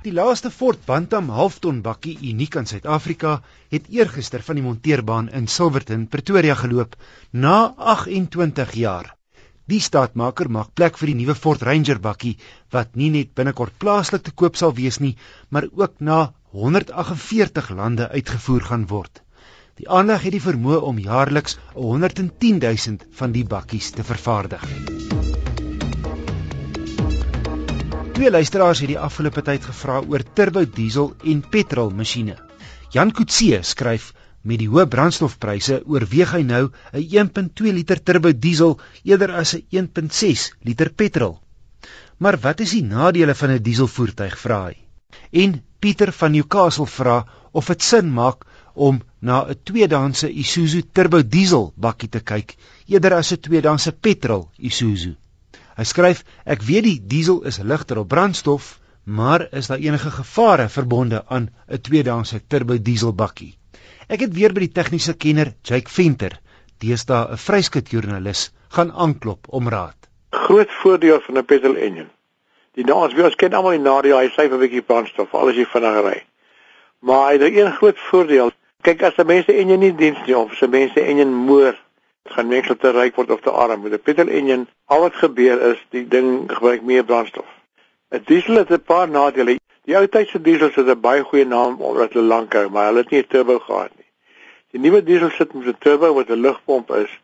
Die laaste Ford Bantam halfton bakkie uniek aan Suid-Afrika het eergister van die monteerbaan in Silverton, Pretoria geloop na 28 jaar. Die staatmaker maak plek vir die nuwe Ford Ranger bakkie wat nie net binnekort plaaslik te koop sal wees nie, maar ook na 148 lande uitgevoer gaan word. Die aanleg het die vermoë om jaarliks 110 000 van die bakkies te vervaardig. Twee luisteraars het die afgelope tyd gevra oor turbo diesel en petrol masjiene. Jan Kutse skryf met die hoë brandstofpryse oorweeg hy nou 'n 1.2 liter turbo diesel eerder as 'n 1.6 liter petrol. Maar wat is die nadele van 'n dieselvoertuig vra hy? En Pieter van Newcastle vra of dit sin maak om na 'n tweedehandse Isuzu turbo diesel bakkie te kyk eerder as 'n tweedehandse petrol Isuzu. Hy skryf: "Ek weet die diesel is ligter op brandstof, maar is daar enige gevare verbonde aan 'n tweedehandse turbo diesel bakkie?" Ek het weer by die tegniese kenner Jake Venter, deesdae 'n vryskut joernalis, gaan aanklop om raad. Groot voordeel van 'n petrol engine. Die naas ons ken almal die nadeel, hy sê 'n bietjie brandstof, al is jy vinnig ry. Maar hy het een groot voordeel. Kyk as 'n mens se engine nie diens nie of as 'n mens se engine moer gaan meestal te ryk word of te arm. Met 'n petrol engine, al wat gebeur is die ding gebruik meer brandstof. 'n Diesel het 'n paar nadele. Die ou tydse diesels het 'n baie goeie naam omdat hulle lank hou, maar hulle het nie 'n turbo gehad nie. Die nuwe diesel sit met 'n turbo wat 'n lugpomp is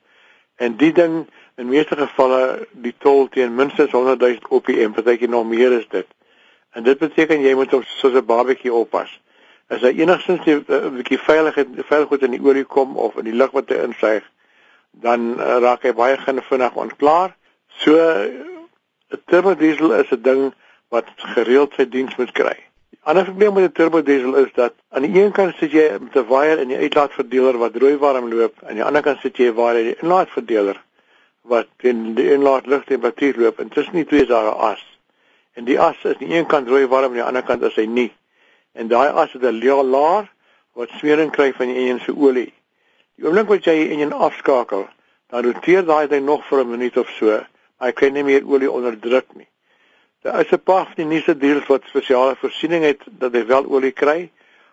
en die ding in meeste gevalle die tol teen minstens 100 000 OPM, partykeer nog meer is dit. En dit beteken jy moet hom soos 'n babatjie oppas. As hy enigstens 'n bietjie veiligheid veilig goed in die olie kom of in die lug wat hy insuig, dan uh, raak hy baie vinnig ontklaar. So 'n turbo diesel is 'n ding wat gereeld sy diens moet kry. Die ander probleem met 'n turbo diesel is dat aan die een kant sit jy met 'n waier in die uitlaatverdeler wat rooi warm loop en aan die ander kant sit jy 'n waier in die inlaatverdeler wat in die inlaat lugtemperatuur loop en tussen die twee is daar 'n as. En die as is aan die een kant rooi warm en aan die ander kant is hy nie. En daai as het 'n laer wat smering kry van die enjin se olie. Die oomblik wat jy in 'n afskakel, dan roteer daai ding nog vir 'n minuut of so, maar hy kry nie meer olie onderdruk nie. Daar is 'n paar van die nuutste diesels wat spesiale voorsiening het dat hy wel olie kry,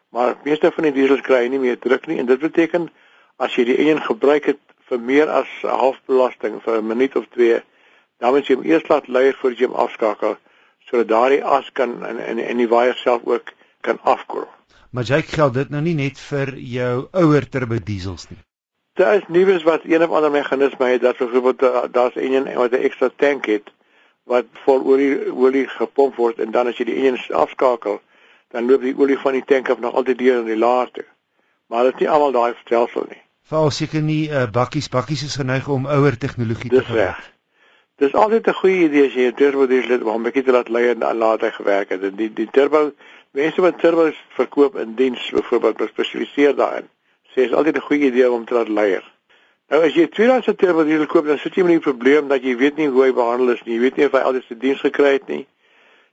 maar meeste van die diesels kry nie meer druk nie en dit beteken as jy die een gebruik het vir meer as 'n half belasting vir 'n minuut of twee, dan moet jy hom eers laat leier voordat jy hom afskakel sodat daardie as kan en en, en die waier self ook kan afkoel. Maar jy geld dit nou nie net vir jou ouer turbo diesels nie. Daar is nuus wat een of ander meganisme het dat byvoorbeeld uh, daar's een wat 'n ekstra tank het wat vol olie olie gepomp word en dan as jy die engine afskakel, dan loop die olie van die tank af nog altyd deur in die laarte. Maar dit is nie almal daai stelsel nie. Val seker nie uh, bakkies bakkies is geneig om ouer tegnologie te gebruik. Dis altyd 'n goeie idee as jy 'n turbo diesel om 'n bietjie te laat lei en laat hy gewerk het. Die die turbo mense wat turbos verkoop in diens byvoorbeeld gespesialiseer daarin sê is altyd 'n goeie idee om te laat leier. Nou as jy 'n tweedehandse turbo diesel koop, dan sit jy met die probleem dat jy weet nie hoe hy behandel is nie. Jy weet nie of hy altyd sy diens gekry het nie.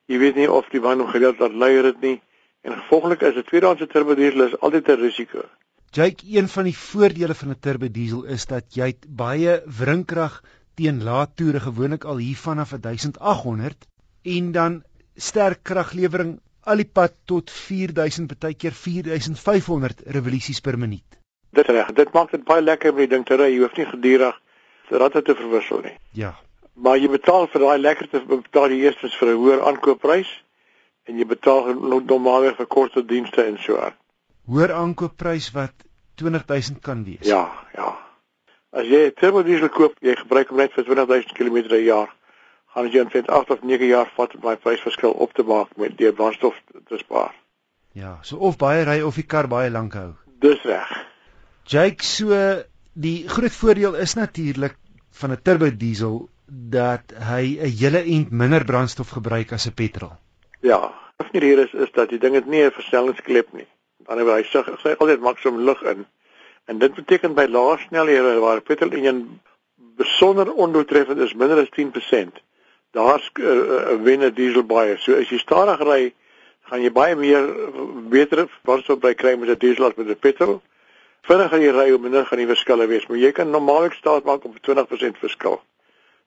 Jy weet nie of die band hom gereeld laat leier het nie. En gevolglik is 'n tweedehandse turbo diesel is altyd 'n risiko. Jake, een van die voordele van 'n turbo diesel is dat jy baie wrinkrag teen lae toere gewoonlik al hier vanaf 1800 en dan sterk kraglewering al die pad tot 4000 baie keer 4500 revolusies per minuut. Dit reg, dit maak dit baie lekker om die ding te ry. Jy hoef nie gedurig ratte te verwissel nie. Ja. Maar jy betaal vir daai lekkerte betaal jy eers vir 'n hoër aankoopprys en jy betaal normaalweg vir korter dienste en so aan. Hoër aankoopprys wat 20000 kan wees. Ja, ja. As jy 'n turbo diesel koop, jy gebruik hom net vir 20000 km per jaar gaan dit jou in 8 of 9 jaar vat om daai prysverskil op te maak met die brandstof te spaar. Ja, so of baie ry of die kar baie lank hou. Dis reg. Jake, so die groot voordeel is natuurlik van 'n turbo diesel dat hy 'n hele ent minder brandstof gebruik as 'n petrol. Ja, of nie hier is is dat die ding het nie 'n versnellingsklep nie. Dan hy hy sê hy altyd maksimum lug in. En dit beteken by lae snelhede waar petrol enjin besonder ondoeltreffend is minder as 10%, daar's 'n uh, uh, wenne diesel baie. So as jy stadig ry, gaan jy baie meer beter brandstof by kry met 'n diesel as met 'n petrol. Vinniger jy ry, hoe minder gaan die verskille wees, maar jy kan normaalweg staat maak op 20% verskil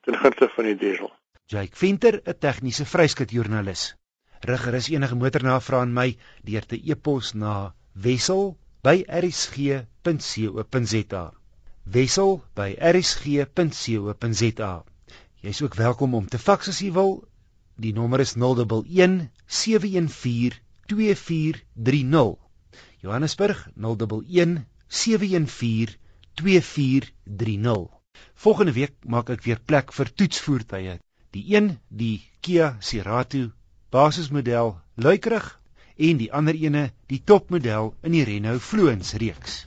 ten gunste van die diesel. Jake Venter, 'n tegniese vryskut joernalis. Rig gerus enige motornavrae aan my deur te e-pos na wissel@rsg.co.za. wissel@rsg.co.za. Jy's ook welkom om te faks as jy wil. Die nommer is 011 714 2430. Johannesburg 011 714 2430. Volgende week maak ek weer plek vir toetsvoertuie. Die een, die Kia Cerato basismodel luikerig en die ander ene, die topmodel in die Renault Fluence reeks.